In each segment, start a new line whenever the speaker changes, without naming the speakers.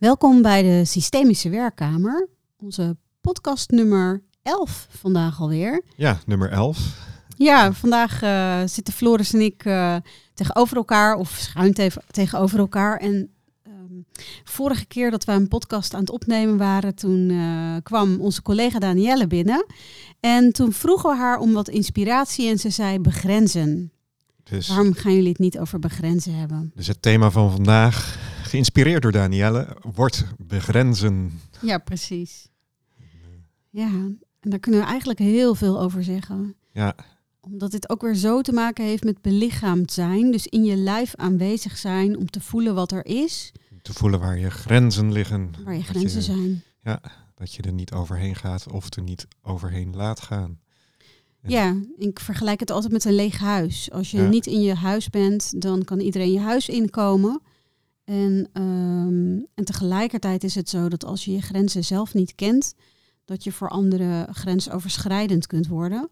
Welkom bij de Systemische Werkkamer, onze podcast nummer 11 vandaag alweer.
Ja, nummer 11.
Ja, vandaag uh, zitten Floris en ik uh, tegenover elkaar of schuin te tegenover elkaar. En um, vorige keer dat we een podcast aan het opnemen waren, toen uh, kwam onze collega Danielle binnen. En toen vroegen we haar om wat inspiratie en ze zei begrenzen. Dus, Waarom gaan jullie het niet over begrenzen hebben?
Dus het thema van vandaag, geïnspireerd door Danielle, wordt begrenzen.
Ja, precies. Ja, en daar kunnen we eigenlijk heel veel over zeggen.
Ja.
Omdat dit ook weer zo te maken heeft met belichaamd zijn. Dus in je lijf aanwezig zijn om te voelen wat er is.
Te voelen waar je grenzen liggen.
Waar je grenzen zijn.
Ja, dat je er niet overheen gaat of er niet overheen laat gaan.
Ja, ik vergelijk het altijd met een leeg huis. Als je niet in je huis bent, dan kan iedereen je huis inkomen. En, um, en tegelijkertijd is het zo dat als je je grenzen zelf niet kent, dat je voor anderen grensoverschrijdend kunt worden.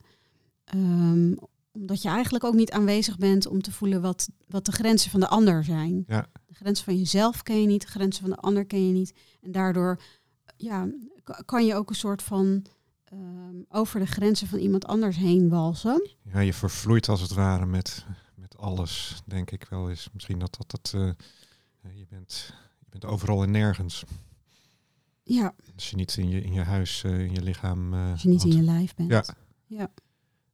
Um, omdat je eigenlijk ook niet aanwezig bent om te voelen wat, wat de grenzen van de ander zijn.
Ja.
De grenzen van jezelf ken je niet, de grenzen van de ander ken je niet. En daardoor ja, kan je ook een soort van um, over de grenzen van iemand anders heen walsen.
Ja, je vervloeit als het ware met, met alles, denk ik wel eens. Misschien dat dat, dat uh, je, bent, je bent overal en nergens.
Ja.
Als je niet in je, in je huis, uh, in je lichaam...
Uh, Als je niet in je lijf bent.
Ja.
ja.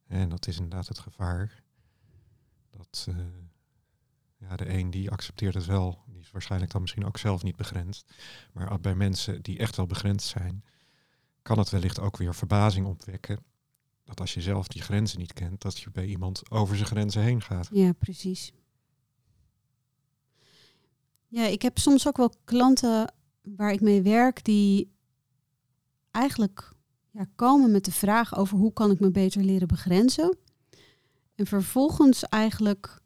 En dat is inderdaad het gevaar. Dat ja, de een die accepteert het wel. Die is waarschijnlijk dan misschien ook zelf niet begrensd. Maar bij mensen die echt wel begrensd zijn kan het wellicht ook weer verbazing opwekken dat als je zelf die grenzen niet kent, dat je bij iemand over zijn grenzen heen gaat.
Ja, precies. Ja, ik heb soms ook wel klanten waar ik mee werk die eigenlijk ja, komen met de vraag over hoe kan ik me beter leren begrenzen. En vervolgens eigenlijk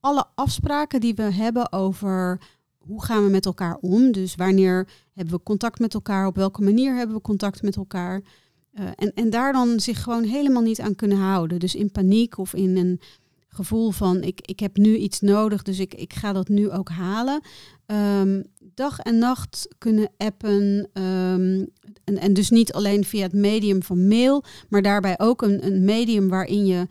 alle afspraken die we hebben over hoe gaan we met elkaar om? Dus wanneer hebben we contact met elkaar? Op welke manier hebben we contact met elkaar? Uh, en, en daar dan zich gewoon helemaal niet aan kunnen houden. Dus in paniek of in een gevoel van ik, ik heb nu iets nodig, dus ik, ik ga dat nu ook halen. Um, dag en nacht kunnen appen. Um, en, en dus niet alleen via het medium van mail, maar daarbij ook een, een medium waarin je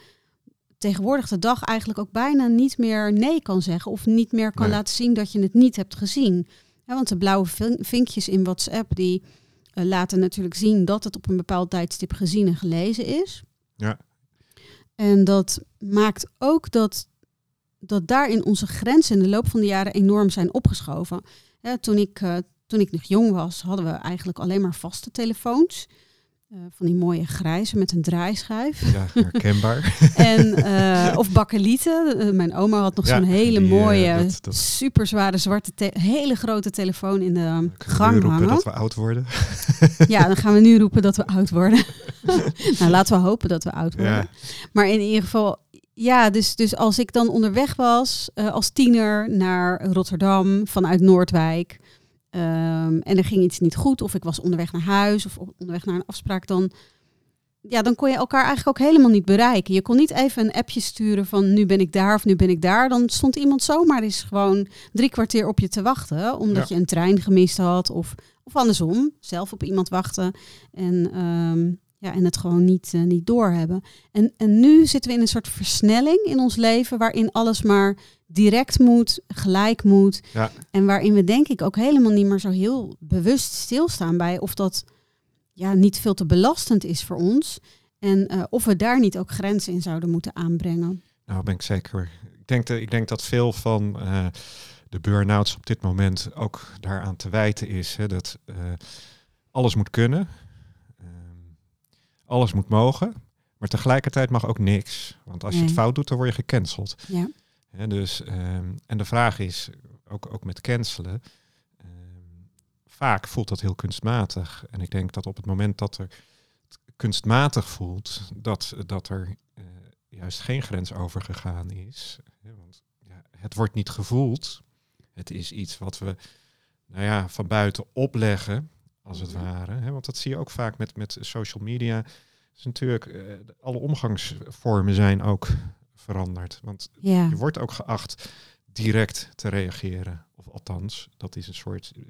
tegenwoordig de dag eigenlijk ook bijna niet meer nee kan zeggen of niet meer kan laten zien dat je het niet hebt gezien. want de blauwe vinkjes in WhatsApp die uh, laten natuurlijk zien dat het op een bepaald tijdstip gezien en gelezen is.
Ja.
En dat maakt ook dat, dat daarin onze grenzen in de loop van de jaren enorm zijn opgeschoven. toen, ik, uh, toen ik nog jong was, hadden we eigenlijk alleen maar vaste telefoons. Uh, van die mooie grijze met een draaischijf.
Ja, herkenbaar.
en, uh, of bakkelieten. Uh, mijn oma had nog ja, zo'n hele die, mooie, dat, dat... super zware zwarte, hele grote telefoon in de um, gang
roepen
hangen.
dat we oud worden.
ja, dan gaan we nu roepen dat we oud worden. nou, laten we hopen dat we oud worden. Ja. Maar in ieder geval, ja, dus, dus als ik dan onderweg was als tiener naar Rotterdam vanuit Noordwijk Um, en er ging iets niet goed, of ik was onderweg naar huis of onderweg naar een afspraak, dan, ja, dan kon je elkaar eigenlijk ook helemaal niet bereiken. Je kon niet even een appje sturen van nu ben ik daar of nu ben ik daar. Dan stond iemand zomaar eens gewoon drie kwartier op je te wachten, omdat ja. je een trein gemist had of, of andersom, zelf op iemand wachten. En um, ja, en het gewoon niet, uh, niet doorhebben. En, en nu zitten we in een soort versnelling in ons leven waarin alles maar direct moet, gelijk moet.
Ja.
En waarin we denk ik ook helemaal niet meer zo heel bewust stilstaan bij of dat ja, niet veel te belastend is voor ons. En uh, of we daar niet ook grenzen in zouden moeten aanbrengen.
Nou, ben ik zeker. Ik denk, dat, ik denk dat veel van uh, de burn-outs op dit moment ook daaraan te wijten is. Hè, dat alles moet kunnen alles moet mogen, maar tegelijkertijd mag ook niks. Want als je het fout doet, dan word je gecanceld.
Ja.
dus, um, en de vraag is, ook, ook met cancelen, um, vaak voelt dat heel kunstmatig. En ik denk dat op het moment dat er kunstmatig voelt, dat, dat er uh, juist geen grens over gegaan is. want ja, het wordt niet gevoeld. Het is iets wat we nou ja, van buiten opleggen als het ware. Hè? Want dat zie je ook vaak met, met social media. Dus natuurlijk, uh, alle omgangsvormen zijn ook veranderd. Want
ja.
je wordt ook geacht direct te reageren. Of althans, dat is een soort uh,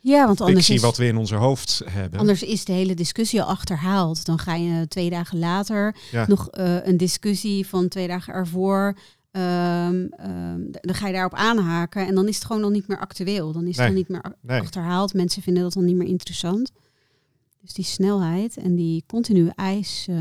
ja, want anders
is, wat we in onze hoofd hebben.
Anders is de hele discussie al achterhaald. Dan ga je twee dagen later nog uh, een discussie van twee dagen ervoor. Um, um, dan ga je daarop aanhaken en dan is het gewoon al niet meer actueel. Dan is het dan niet meer nee. achterhaald. Mensen vinden dat dan niet meer interessant. Dus die snelheid en die continue eis, uh,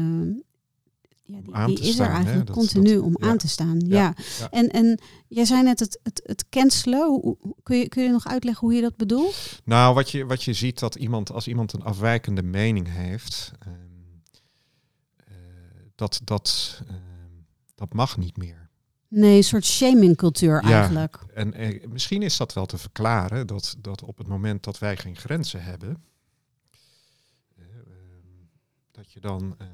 ja, die, die is
staan,
er eigenlijk continu dat, om ja. aan te staan. Ja. ja. En, en jij zei net het, het, het cancelen. Kun je, kun je nog uitleggen hoe je dat bedoelt?
Nou, wat je, wat je ziet dat iemand, als iemand een afwijkende mening heeft, uh, dat, dat, uh, dat mag niet meer.
Nee, een soort shamingcultuur eigenlijk.
En eh, misschien is dat wel te verklaren dat, dat op het moment dat wij geen grenzen hebben, dat je dan uh,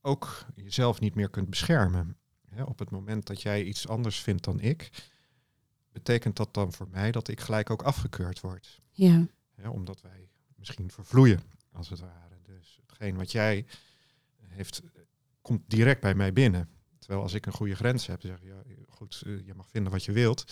ook jezelf niet meer kunt beschermen. op het moment dat jij iets anders vindt dan ik, betekent dat dan voor mij dat ik gelijk ook afgekeurd word.
Ja.
omdat wij misschien vervloeien, als het ware. Dus hetgeen wat jij heeft, komt direct bij mij binnen. Terwijl als ik een goede grens heb, zeg je, ja, goed, uh, je mag vinden wat je wilt.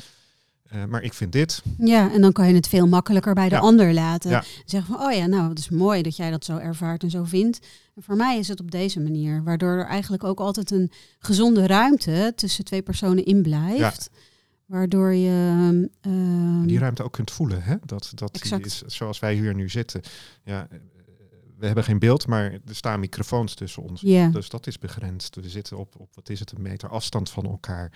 Uh, maar ik vind dit.
Ja, en dan kan je het veel makkelijker bij de ja. ander laten. Ja. Zeggen van, oh ja, nou, het is mooi dat jij dat zo ervaart en zo vindt. En voor mij is het op deze manier, waardoor er eigenlijk ook altijd een gezonde ruimte tussen twee personen in blijft. Ja. Waardoor je. Uh,
die ruimte ook kunt voelen, hè? Dat, dat is zoals wij hier nu zitten. Ja, we hebben geen beeld, maar er staan microfoons tussen ons. Dus dat is begrensd. We zitten op, op, wat is het, een meter afstand van elkaar.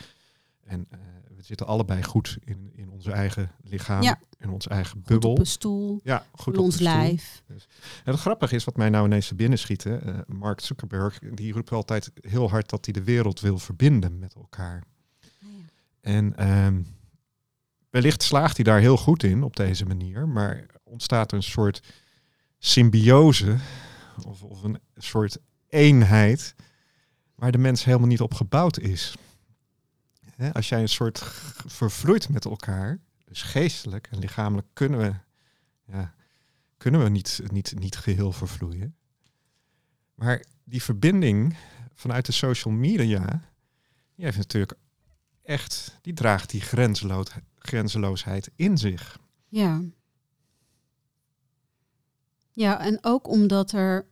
En uh, we zitten allebei goed in, in onze eigen lichaam,
ja.
in onze eigen bubbel.
Goed op een stoel,
ja, goed
op ons lijf.
Dus. En het grappige is, wat mij nou ineens binnen schiet, uh, Mark Zuckerberg, die roept altijd heel hard dat hij de wereld wil verbinden met elkaar. Oh ja. En um, wellicht slaagt hij daar heel goed in op deze manier, maar ontstaat er een soort symbiose of, of een soort eenheid waar de mens helemaal niet op gebouwd is. Als jij een soort vervloeit met elkaar, dus geestelijk en lichamelijk kunnen we, ja, kunnen we niet, niet, niet geheel vervloeien. Maar die verbinding vanuit de social media, die heeft natuurlijk echt, die draagt die grenzeloos, grenzeloosheid in zich.
Ja. Ja, en ook omdat er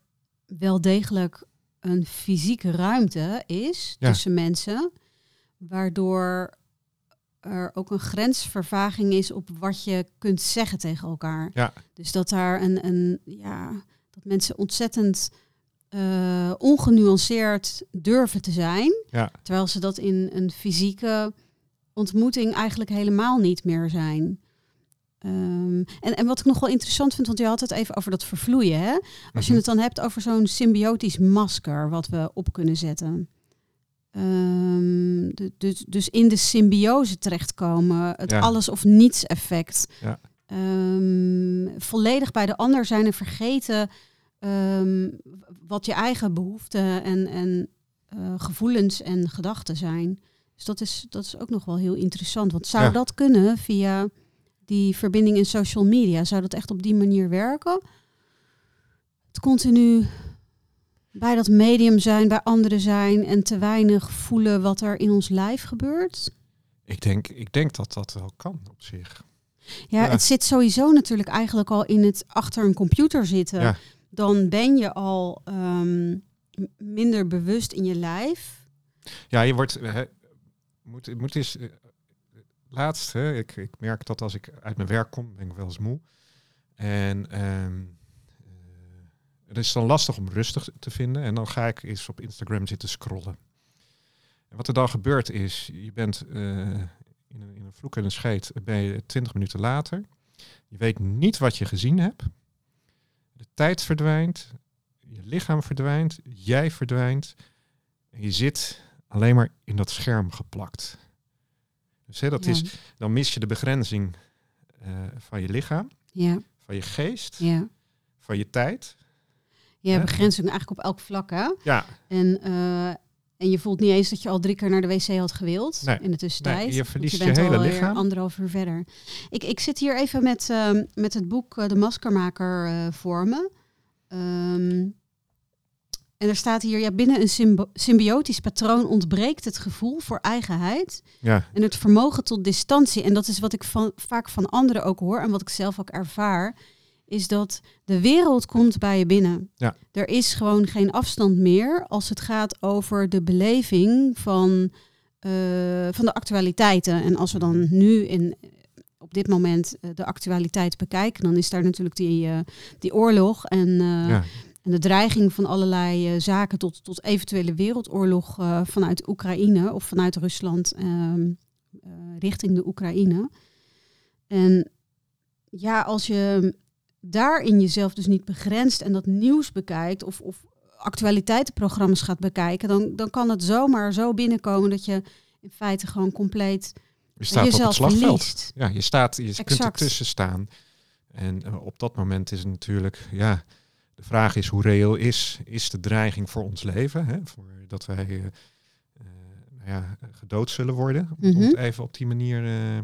wel degelijk een fysieke ruimte is ja. tussen mensen waardoor er ook een grensvervaging is op wat je kunt zeggen tegen elkaar.
Ja.
Dus dat daar een, een ja, dat mensen ontzettend uh, ongenuanceerd durven te zijn.
Ja.
Terwijl ze dat in een fysieke ontmoeting eigenlijk helemaal niet meer zijn. Um, en, en wat ik nog wel interessant vind, want je had het even over dat vervloeien. Hè? Als je mhm. het dan hebt over zo'n symbiotisch masker wat we op kunnen zetten. Um, dus, dus in de symbiose terechtkomen, het alles of niets effect.
Ja.
Um, volledig bij de ander zijn en vergeten um, wat je eigen behoeften en, en uh, gevoelens en gedachten zijn. Dus dat is, dat is ook nog wel heel interessant. Want zou ja. dat kunnen via die verbinding in social media? Zou dat echt op die manier werken? Het continu bij dat medium zijn, bij anderen zijn en te weinig voelen wat er in ons lijf gebeurt?
Ik denk, ik denk dat dat wel kan op zich.
Ja, ja. het zit sowieso natuurlijk eigenlijk al in het achter een computer zitten.
Ja.
Dan ben je al um, minder bewust in je lijf.
Ja, je wordt. Moet, moet eens. Laatst, hè, ik, ik merk dat als ik uit mijn werk kom, ben ik wel eens moe. En um, het is dan lastig om rustig te vinden. En dan ga ik eens op Instagram zitten scrollen. En wat er dan gebeurt is, je bent uh, in, een, in een vloek en een scheet, ben je twintig minuten later. Je weet niet wat je gezien hebt. De tijd verdwijnt, je lichaam verdwijnt, jij verdwijnt. En je zit alleen maar in dat scherm geplakt. Dus hè, dat ja. is, dan mis je de begrenzing uh, van je lichaam,
ja.
van je geest,
ja.
van je tijd.
Ja, begrenzing eigenlijk op elk vlak. Hè?
Ja.
En, uh, en je voelt niet eens dat je al drie keer naar de wc had gewild
nee.
in de tussentijd.
Nee, je verliest
je, bent
je hele lichaam.
anderhalf uur verder. Ik, ik zit hier even met, uh, met het boek uh, De Maskermaker voor me. Um, En er staat hier, ja, binnen een symbiotisch patroon ontbreekt het gevoel voor eigenheid
Ja,
en het vermogen tot distantie. En dat is wat ik van, vaak van anderen ook hoor en wat ik zelf ook ervaar, is dat de wereld komt bij je binnen.
Ja.
Er is gewoon geen afstand meer als het gaat over de beleving van, eh, van de actualiteiten. En als we dan nu in, op dit moment eh, de actualiteit bekijken, dan is daar natuurlijk die, eh, die oorlog en,
ja,
en de dreiging van allerlei eh, zaken tot, tot eventuele wereldoorlog eh, vanuit Oekraïne of vanuit Rusland ehm, eh, richting de Oekraïne. En ja, als je daarin jezelf dus niet begrenst en dat nieuws bekijkt of, of actualiteitenprogramma's gaat bekijken, dan, dan kan het zomaar zo binnenkomen dat je in feite gewoon compleet
je staat op het
jezelf
slagveld.
verliest.
Ja, je staat, je kunt
Exact.
ertussen staan. En op dat moment is het natuurlijk, ja, de vraag is hoe reëel is, is de dreiging voor ons leven? Hè? Voor dat wij eh, eh, nou ja, gedood zullen worden, om
Mhm.
het even op die manier eh,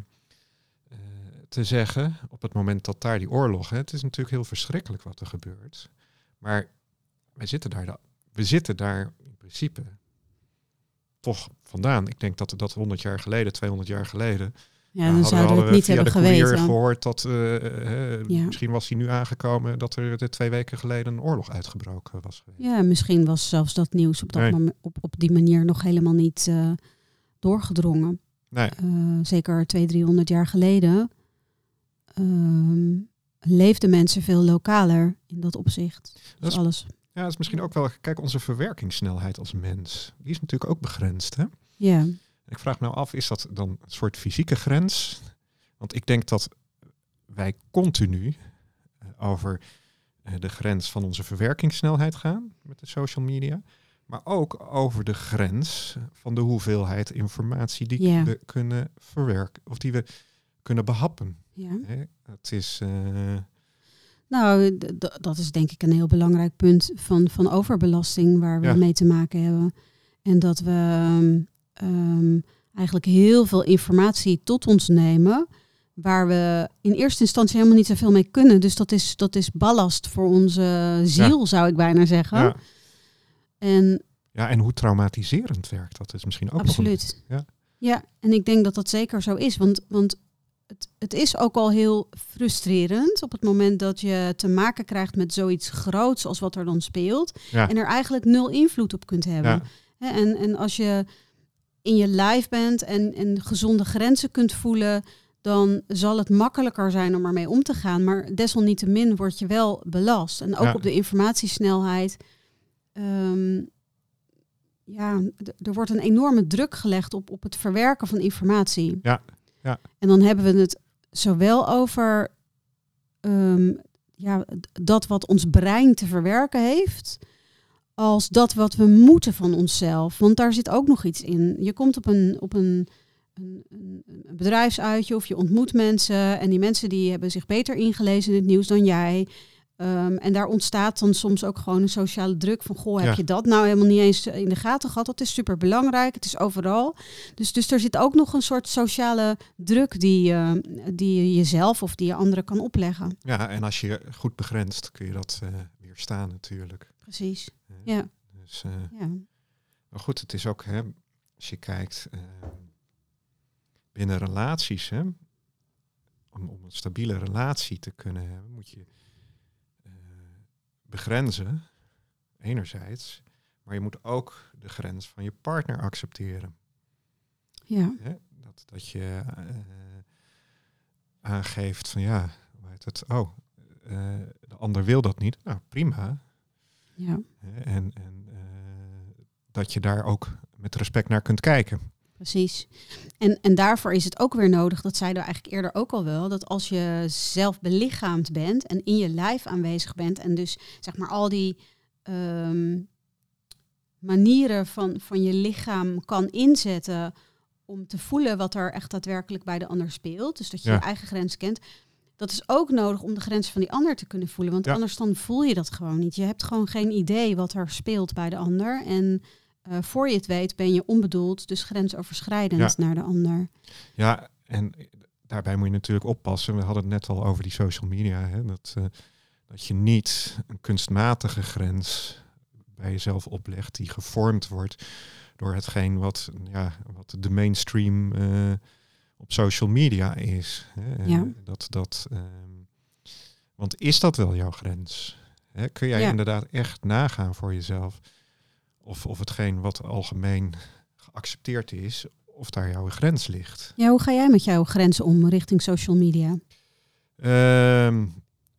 te zeggen. Op het moment dat daar die oorlog, hè, het is natuurlijk heel verschrikkelijk wat er gebeurt. Maar wij zitten daar, da- we zitten daar in principe toch vandaan. Ik denk dat dat 100 jaar geleden, 200 jaar geleden,
Ja,
ja,
dan zouden we het niet hebben geweten.
gehoord dat eh, eh,
Ja.
misschien was hij nu aangekomen dat er twee weken geleden een oorlog uitgebroken was geweest.
Ja, misschien was zelfs dat nieuws op, dat
Nee.
op, op die manier nog helemaal niet doorgedrongen.
Nee,
zeker 200, 300 jaar geleden ehm, leefden mensen veel lokaler in dat opzicht.
Dat
Dus
is-
alles.
ja, dat is misschien ook wel, kijk, onze verwerkingssnelheid als mens, die is natuurlijk ook begrensd. Hè?
Ja,
Ik vraag me nou af, is dat dan een soort fysieke grens? Want ik denk dat wij continu eh, over eh, de grens van onze verwerkingssnelheid gaan met de social media. Maar ook over de grens van de hoeveelheid informatie die we kunnen verwerken. Of die we kunnen behappen.
ja.
Hè? Het is... eh,
Nou, dat is denk ik een heel belangrijk punt van, van overbelasting waar we
Ja.
mee te maken hebben. En dat we ehm, ehm, eigenlijk heel veel informatie tot ons nemen waar we in eerste instantie helemaal niet zoveel mee kunnen. Dus dat is, dat is ballast voor onze ziel, zou ik bijna zeggen.
ja.
En
ja, en hoe traumatiserend werkt dat is misschien ook nog een-
absoluut.
ja.
ja, en ik denk dat dat zeker zo is. Want, want het, het is ook al heel frustrerend op het moment dat je te maken krijgt met zoiets groots als wat er dan speelt.
Ja.
En er eigenlijk nul invloed op kunt hebben.
Ja.
En, en als je in je lijf bent en, en gezonde grenzen kunt voelen, dan zal het makkelijker zijn om ermee om te gaan. Maar desalniettemin word je wel belast. En ook
Ja.
op de informatiesnelheid. Ehm, ja, er wordt een enorme druk gelegd op, op het verwerken van informatie.
Ja, ja.
En dan hebben we het zowel over ehm, ja, dat wat ons brein te verwerken heeft, als dat wat we moeten van onszelf. Want daar zit ook nog iets in. Je komt op een, op een, een, een, bedrijfsuitje of je ontmoet mensen en die mensen die hebben zich beter ingelezen in het nieuws dan jij. Ehm, en daar ontstaat dan soms ook gewoon een sociale druk van, goh, heb
Ja.
je dat nou helemaal niet eens in de gaten gehad? Dat is super belangrijk, het is overal. Dus, dus er zit ook nog een soort sociale druk die, je die je jezelf of die je anderen kan opleggen.
Ja, en als je goed begrenst, kun je dat eh, weerstaan natuurlijk.
Precies. Ja,
Dus, eh,
ja.
maar goed, het is ook, hè, als je kijkt eh, binnen relaties, hè, om, om een stabiele relatie te kunnen hebben, moet je eh, begrenzen, enerzijds, maar je moet ook de grens van je partner accepteren.
ja.
Hè? Dat, dat je aangeeft van ja, hoe heet het? Oh, de ander wil dat niet. Nou, prima.
Ja.
En, en eh, dat je daar ook met respect naar kunt kijken.
Precies. En, en daarvoor is het ook weer nodig, dat zeiden we eigenlijk eerder ook al wel, dat als je zelf belichaamd bent en in je lijf aanwezig bent en dus zeg maar al die ehm, manieren van, van je lichaam kan inzetten om te voelen wat er echt daadwerkelijk bij de ander speelt, dus dat je
Ja.
je eigen grens kent, dat is ook nodig om de grenzen van die ander te kunnen voelen, want
Ja.
anders dan voel je dat gewoon niet. Je hebt gewoon geen idee wat er speelt bij de ander en eh, voor je het weet ben je onbedoeld, dus grensoverschrijdend naar de ander.
Ja, en daarbij moet je natuurlijk oppassen. We hadden het net al over die social media. Hè, dat, eh, dat je niet een kunstmatige grens bij jezelf oplegt, die gevormd wordt door hetgeen wat, ja, wat de mainstream eh, op social media is. Hè?
Ja.
Dat, dat, ehm, want is dat wel jouw grens? Hè? Kun jij
Ja.
inderdaad echt nagaan voor jezelf of, of hetgeen wat algemeen geaccepteerd is, of daar jouw grens ligt?
Ja, hoe ga jij met jouw grenzen om richting social media?
Ehm,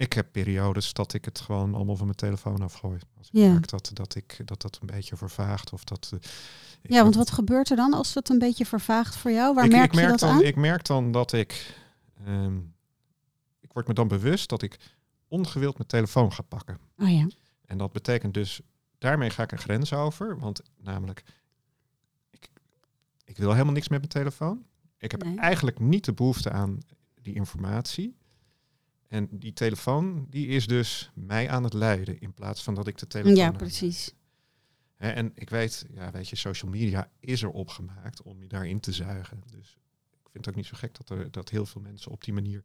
ik heb periodes dat ik het gewoon allemaal van mijn telefoon afgooi. Als ik
Ja.
merk dat, dat, ik, dat dat een beetje vervaagt. Of dat, eh,
Ja, want wat gebeurt er dan als het een beetje vervaagt voor jou? Waar
ik,
merk
ik
je dat
dan,
aan?
Ik merk dan dat ik... ehm, ik word me dan bewust dat ik ongewild mijn telefoon ga pakken.
Oh ja.
En dat betekent dus, daarmee ga ik een grens over. Want namelijk, ik, ik wil helemaal niks met mijn telefoon. Ik heb
Nee.
eigenlijk niet de behoefte aan die informatie. En die telefoon, die is dus mij aan het leiden in plaats van dat ik de telefoon.
Ja, precies.
Hè, en ik weet, ja, weet je, social media is er opgemaakt om je daarin te zuigen. Dus ik vind het ook niet zo gek dat, er, dat heel veel mensen op die manier.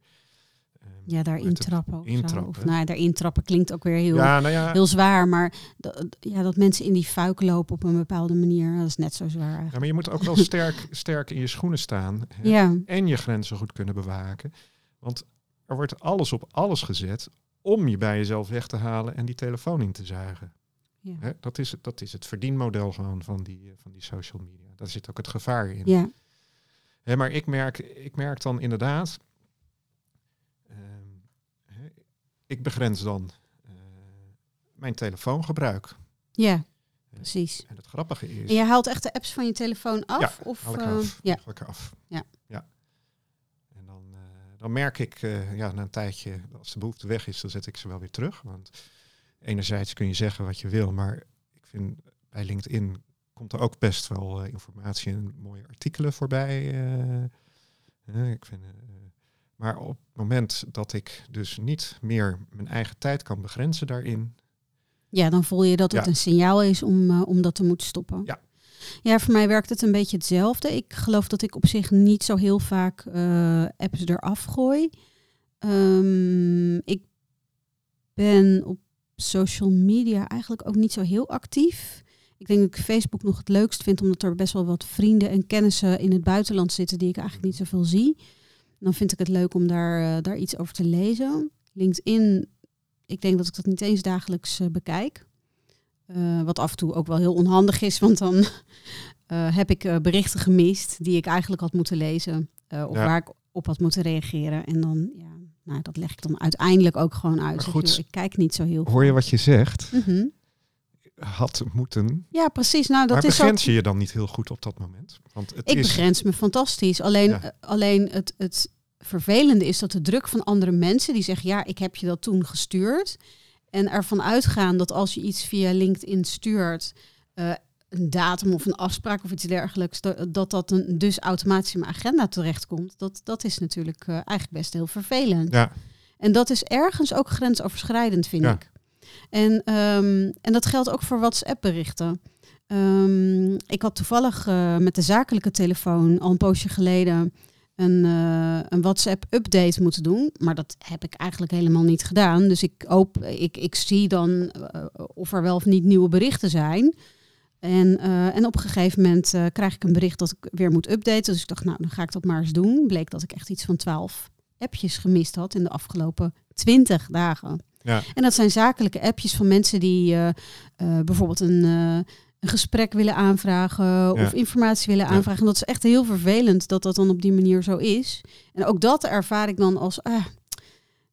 ehm,
Ja, daar
met het
intrappen. Of nou, daar intrappen klinkt ook weer heel,
Ja, nou ja,
heel zwaar. Maar dat, ja, dat mensen in die fuik lopen op een bepaalde manier, dat is net zo zwaar
ja, maar je moet ook wel sterk, sterk in je schoenen staan.
Ja,
en je grenzen goed kunnen bewaken. Want er wordt alles op alles gezet om je bij jezelf weg te halen en die telefoon in te zuigen.
ja.
Hè, dat, is, het- dat is het verdienmodel gewoon van die, eh, van die social media. Daar zit ook het gevaar in.
ja.
Hè, maar ik merk, ik merk dan inderdaad, ehm, ik begrens dan eh, mijn telefoongebruik.
ja precies.
En het grappige is,
En je haalt echt de apps van je telefoon af?
Ja,
of,
haal ik
eh,
af.
ja.
haal ik eraf.
Ja.
ja. En dan, eh, dan merk ik, eh, ja, na een tijdje, als de behoefte weg is, dan zet ik ze wel weer terug. Want enerzijds kun je zeggen wat je wil, maar ik vind bij LinkedIn komt er ook best wel eh, informatie en mooie artikelen voorbij. eh. Ik vind, maar op het moment dat ik dus niet meer mijn eigen tijd kan begrenzen daarin,
Ja, dan voel je dat het
Ja.
een signaal is om, om dat te moeten stoppen.
Ja.
Ja, voor mij werkt het een beetje hetzelfde. Ik geloof dat ik op zich niet zo heel vaak eh, apps eraf gooi. Ehm, ik ben op social media eigenlijk ook niet zo heel actief. Ik denk dat ik Facebook nog het leukst vind, omdat er best wel wat vrienden en kennissen in het buitenland zitten die ik eigenlijk niet zoveel zie. Dan vind ik het leuk om daar, eh, daar iets over te lezen. LinkedIn, ik denk dat ik dat niet eens dagelijks eh, bekijk. Eh, wat af en toe ook wel heel onhandig is, want dan eh, heb ik eh, berichten gemist die ik eigenlijk had moeten lezen. of
Ja.
waar ik op had moeten reageren. En dan, ja, nou, dat leg ik dan uiteindelijk ook gewoon uit. Zeg,
goed,
joh, ik kijk niet zo heel
hoor je wat je zegt,
Mhm.
had moeten.
Ja, precies. Nou, dat
maar
is
begrens je je dan niet heel goed op dat moment? Want het
Ik
is,
begrens me fantastisch. Alleen,
Ja.
alleen het, het vervelende is dat de druk van andere mensen die zeggen: Ja, ik heb je dat toen gestuurd. En ervan uitgaan dat als je iets via LinkedIn stuurt, eh, een datum of een afspraak of iets dergelijks, dat dat, een, dus automatisch in mijn agenda terechtkomt. Dat, dat is natuurlijk eh, eigenlijk best heel vervelend.
Ja,
En dat is ergens ook grensoverschrijdend, vind
Ja.
ik. En, ehm, en dat geldt ook voor WhatsApp-berichten. Ehm, ik had toevallig eh, met de zakelijke telefoon al een poosje geleden een, eh, een WhatsApp-update moeten doen. Maar dat heb ik eigenlijk helemaal niet gedaan. Dus ik, hoop, ik, ik zie dan eh, of er wel of niet nieuwe berichten zijn. En, eh, en op een gegeven moment krijg ik een bericht dat ik weer moet updaten. Dus ik dacht, nou, dan ga ik dat maar eens doen. Bleek dat ik echt iets van 12 appjes gemist had in de afgelopen 20 dagen.
ja.
En dat zijn zakelijke appjes van mensen die bijvoorbeeld een, een gesprek willen aanvragen of informatie willen
Ja.
aanvragen. En dat is echt heel vervelend dat dat dan op die manier zo is. En ook dat ervaar ik dan als, ah,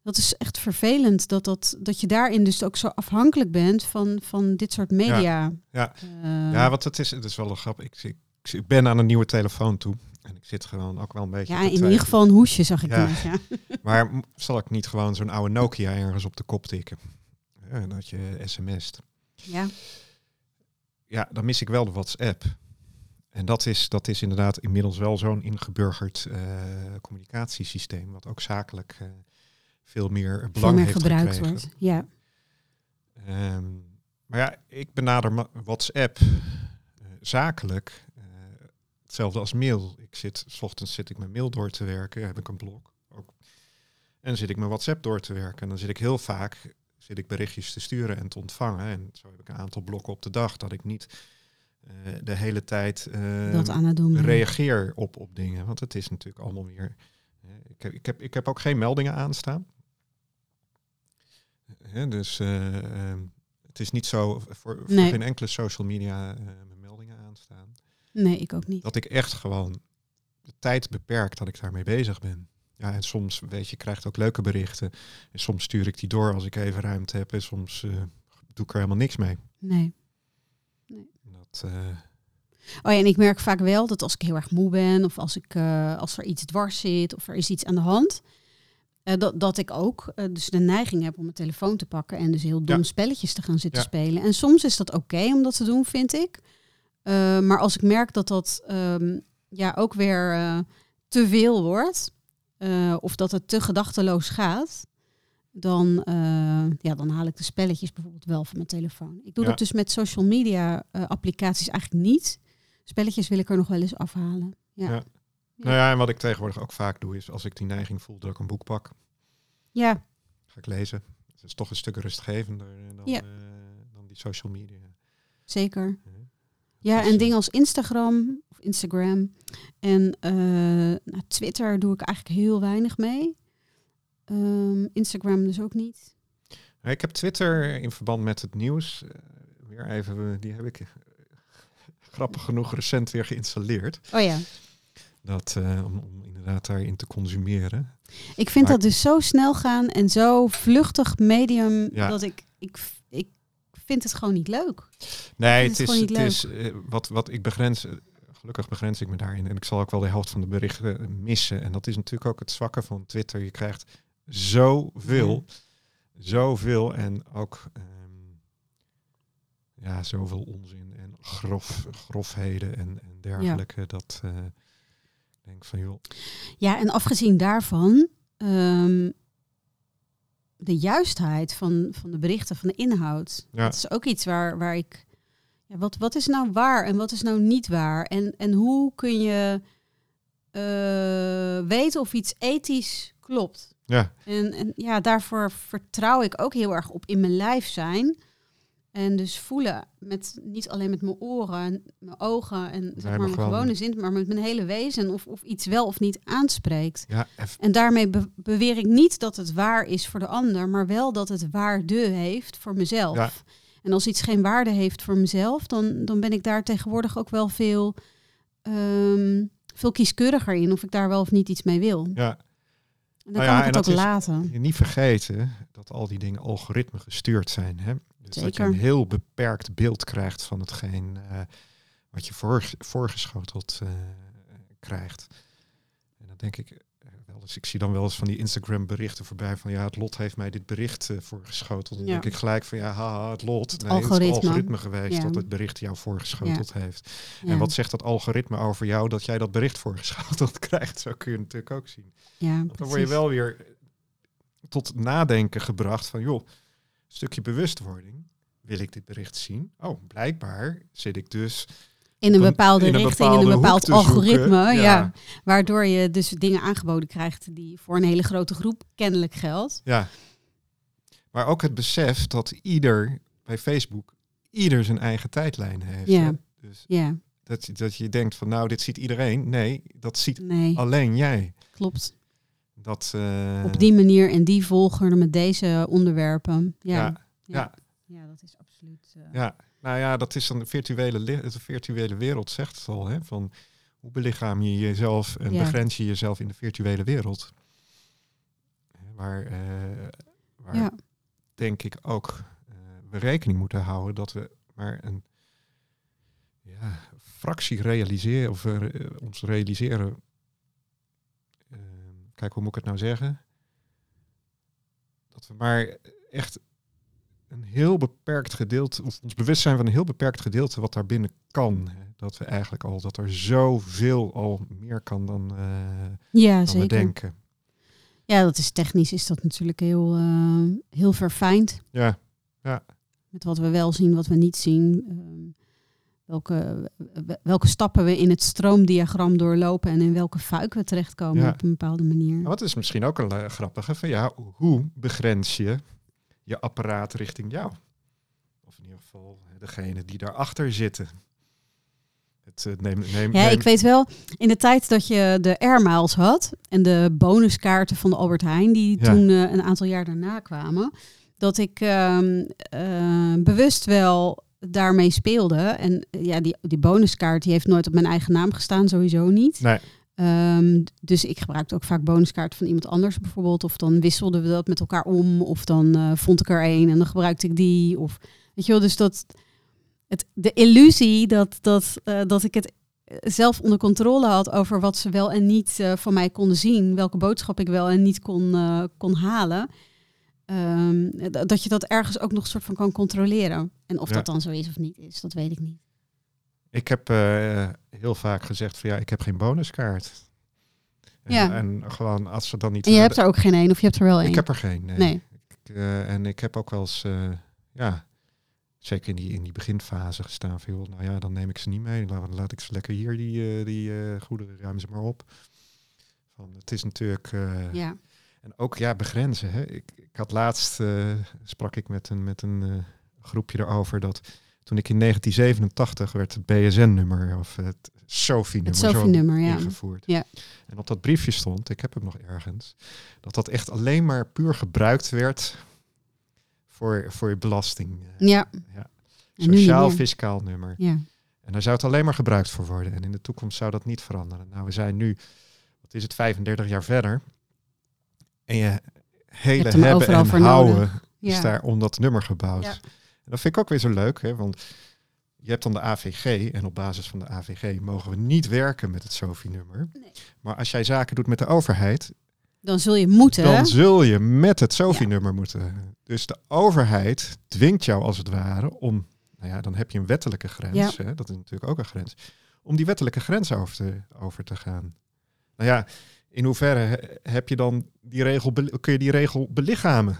dat is echt vervelend dat, dat, dat je daarin dus ook zo afhankelijk bent van, van dit soort media.
Ja.
Eh,
ja, want het is, het is wel een grap. Ik, ik, ik ben aan een nieuwe telefoon toe. En ik zit gewoon ook wel een beetje.
ja, in ieder geval een hoesje zag ik
Ja.
net, ja.
Maar zal ik niet gewoon zo'n oude Nokia ergens op de kop tikken? Ja, dat je sms't.
ja.
Ja, dan mis ik wel de WhatsApp. En dat is, dat is inderdaad inmiddels wel zo'n ingeburgerd eh, communicatiesysteem. Wat ook zakelijk eh, veel meer belang
meer
heeft
gebruikt
gekregen.
wordt. Ja.
Ehm, maar ja, ik benader WhatsApp eh, zakelijk hetzelfde als mail. Ik zit, s ochtends zit ik mijn mail door te werken, heb ik een blok. Ook. En dan zit ik mijn WhatsApp door te werken. En dan zit ik heel vaak, zit ik berichtjes te sturen en te ontvangen. En zo heb ik een aantal blokken op de dag dat ik niet eh, de hele tijd eh,
dat aan het doen.
reageer op, op dingen. Want het is natuurlijk allemaal weer. eh, ik, heb, ik, heb, ik heb ook geen meldingen aanstaan. Hè, dus eh, ehm, het is niet zo voor, voor
Nee.
geen enkele social media eh, mijn meldingen aanstaan.
Nee, ik ook niet.
Dat ik echt gewoon de tijd beperk dat ik daarmee bezig ben. Ja, en soms, weet je, krijgt ook leuke berichten. En soms stuur ik die door als ik even ruimte heb. En soms eh, doe ik er helemaal niks mee.
Nee.
Dat, eh,
Oh ja, en ik merk vaak wel dat als ik heel erg moe ben of als, ik, eh, als er iets dwars zit of er is iets aan de hand, dat, dat ik ook dus de neiging heb om mijn telefoon te pakken en dus heel dom
Ja.
spelletjes te gaan zitten
Ja.
spelen. En soms is dat oké om dat te doen, vind ik. Maar als ik merk dat dat ehm, ja, ook weer te veel wordt, eh, of dat het te gedachteloos gaat, dan, eh, ja, dan haal ik de spelletjes bijvoorbeeld wel van mijn telefoon. Ik doe
Ja.
dat dus met social media eh, applicaties eigenlijk niet. Spelletjes wil ik er nog wel eens afhalen. Ja.
Nou ja, en wat ik tegenwoordig ook vaak doe, is als ik die neiging voel dat ik een boek pak,
ja,
ga ik lezen. Het is toch een stuk rustgevender dan,
Ja.
dan die social media.
zeker.
Ja.
En dingen als Instagram of Instagram en eh, nou, Twitter doe ik eigenlijk heel weinig mee. Ehm, Instagram dus ook niet.
Ik heb Twitter in verband met het nieuws, eh, weer even, die heb ik eh, grappig genoeg recent weer geïnstalleerd.
Oh ja.
Dat, om, om inderdaad daarin te consumeren.
Ik vind
Maar-
dat dus zo snel gaan en zo vluchtig medium
Ja.
dat ik, ik, ik vind het gewoon niet leuk.
Nee, het
het
is, het is wat, wat ik begrens. Gelukkig begrens ik me daarin. En ik zal ook wel de helft van de berichten missen. En dat is natuurlijk ook het zwakke van Twitter. Je krijgt zoveel. Zoveel. En ook ehm, ja, zoveel onzin en grof, grofheden en, en dergelijke. Dat eh, denk van joh.
Ja, en afgezien daarvan, ehm, de juistheid van, van de berichten, van de inhoud.
Ja.
Dat is ook iets waar, waar ik. Ja, wat, wat is nou waar en wat is nou niet waar? En, en hoe kun je eh, weten of iets ethisch klopt?
Ja,
En, en ja, daarvoor vertrouw ik ook heel erg op in mijn lijf zijn. En dus voelen, met, niet alleen met mijn oren en mijn ogen en zeg maar mijn gewone zin, maar met mijn hele wezen of, of iets wel of niet aanspreekt.
ja
En daarmee be- beweer ik niet dat het waar is voor de ander, maar wel dat het waarde heeft voor mezelf.
Ja.
En als iets geen waarde heeft voor mezelf, dan, dan ben ik daar tegenwoordig ook wel veel, ehm, veel kieskeuriger in of ik daar wel of niet iets mee wil.
ja.
En dan
Nou
kan ik het ook laten.
Je niet vergeten dat al die dingen algoritme gestuurd zijn. Hè? Dus dat je een heel beperkt beeld krijgt van hetgeen eh, wat je voor, voorgeschoteld eh, krijgt. En dan denk ik wel eens, ik zie dan wel eens van die Instagram berichten voorbij van ja, het lot heeft mij dit bericht eh, voorgeschoteld. Dan
Ja.
denk ik gelijk van ja, haha, het lot.
Het
Nee, Het is
algoritme.
het algoritme geweest
Ja.
dat het bericht jou voorgeschoteld heeft. En wat zegt dat algoritme over jou dat jij dat bericht voorgeschoteld krijgt? Zo kun je natuurlijk ook zien.
ja,
Dan word je wel weer tot nadenken gebracht van, joh, een stukje bewustwording. Wil ik dit bericht zien? Oh, blijkbaar zit ik dus
in een bepaalde
in een
richting, in een bepaald
zoeken.
algoritme. Ja.
Ja.
waardoor je dus dingen aangeboden krijgt die voor een hele grote groep kennelijk geldt.
Ja. Maar ook het besef dat ieder bij Facebook ieder zijn eigen tijdlijn heeft.
Ja.
Dus
Ja,
dat, je- dat je denkt van nou, dit ziet iedereen. Nee, dat ziet
nee,
alleen jij.
klopt.
Dat, eh,
Op die manier en die volgorde met deze onderwerpen. Ja,
ja,
ja.
ja.
ja dat is absoluut. eh,
Ja, nou ja, dat is dan de virtuele, de virtuele wereld, zegt het al. Hè? Van hoe belichaam je jezelf en
Ja.
begrens je jezelf in de virtuele wereld? Waar, eh, waar
ja.
denk ik ook eh, we rekening moeten houden dat we maar een ja, fractie realiseren of eh, ons realiseren. eh, kijk, hoe moet ik het nou zeggen? Dat we maar echt een heel beperkt gedeelte, of ons bewust zijn van een heel beperkt gedeelte wat daar binnen kan. Hè. Dat we eigenlijk al, dat er zoveel al meer kan dan, eh,
ja,
dan we
zeker.
denken.
Ja, dat is technisch is dat natuurlijk heel, eh, heel verfijnd.
Ja,
Met wat we wel zien, wat we niet zien. Ehm, welke, welke stappen we in het stroomdiagram doorlopen en in welke fuik we terechtkomen
Ja.
op een bepaalde manier.
Wat is misschien ook een eh, grappige van ja, hoe begrens je je apparaat richting jou. Of in ieder geval degene die daarachter zitten. Het, uh, neem, neem,
Ja,
neem-
ik weet wel, in de tijd dat je de Air Miles had en de bonuskaarten van de Albert Heijn, die
Ja.
toen eh, een aantal jaar daarna kwamen, dat ik ehm, eh, bewust wel daarmee speelde. En ja, die, die bonuskaart die heeft nooit op mijn eigen naam gestaan, sowieso niet.
Nee,
Ehm, dus ik gebruikte ook vaak bonuskaarten van iemand anders bijvoorbeeld. Of dan wisselden we dat met elkaar om. Of dan eh, vond ik er een en dan gebruikte ik die. Of weet je wel, dus dat het, de illusie dat, dat, eh, dat ik het zelf onder controle had over wat ze wel en niet eh, van mij konden zien. Welke boodschap ik wel en niet kon, eh, kon halen. Ehm, dat je dat ergens ook nog een soort van kan controleren. En of
Ja.
dat dan zo is of niet is, dat weet ik niet.
Ik heb eh, heel vaak gezegd van ja, ik heb geen bonuskaart. En,
Ja.
en gewoon als ze dan niet...
En je hebt er ook geen één of je hebt er wel één?
Ik heb er geen, nee.
Nee.
Ik, eh, en ik heb ook wel eens, eh, ja, zeker in die, in die beginfase gestaan van, joh, nou ja, dan neem ik ze niet mee. Laat, laat ik ze lekker hier, die, die goederen, ruim ze maar op. Van, het is natuurlijk...
Ja.
En ook ja, begrenzen. Hè. Ik, ik had laatst sprak ik met een, met een groepje erover dat toen ik in 1987 werd het BSN-nummer of het SOFI-nummer
SOFI-nummer, ja.
ingevoerd.
Ja.
En op dat briefje stond, ik heb hem nog ergens, dat dat echt alleen maar puur gebruikt werd voor, voor je belasting. eh,
Ja.
ja.
En nu niet
Sociaal
meer.
fiscaal nummer.
Ja.
En daar zou het alleen maar gebruikt voor worden. En in de toekomst zou dat niet veranderen. Nou, we zijn nu, wat is het, 35 jaar verder. En je hele
hebt
hebben en houden
nodig.
is daar om dat nummer gebouwd.
Ja.
En dat vind ik ook weer zo leuk, hè? want je hebt dan de AVG en op basis van de AVG mogen we niet werken met het SOFI-nummer.
Nee.
Maar als jij zaken doet met de overheid,
Dan zul je moeten.
dan zul je met het SOFI-nummer moeten. Dus de overheid dwingt jou als het ware om, nou ja, dan heb je een wettelijke grens, hè? dat is natuurlijk ook een grens, om die wettelijke grens over te, over te gaan. Nou ja, in hoeverre he- heb je dan die regel, kun je die regel belichamen?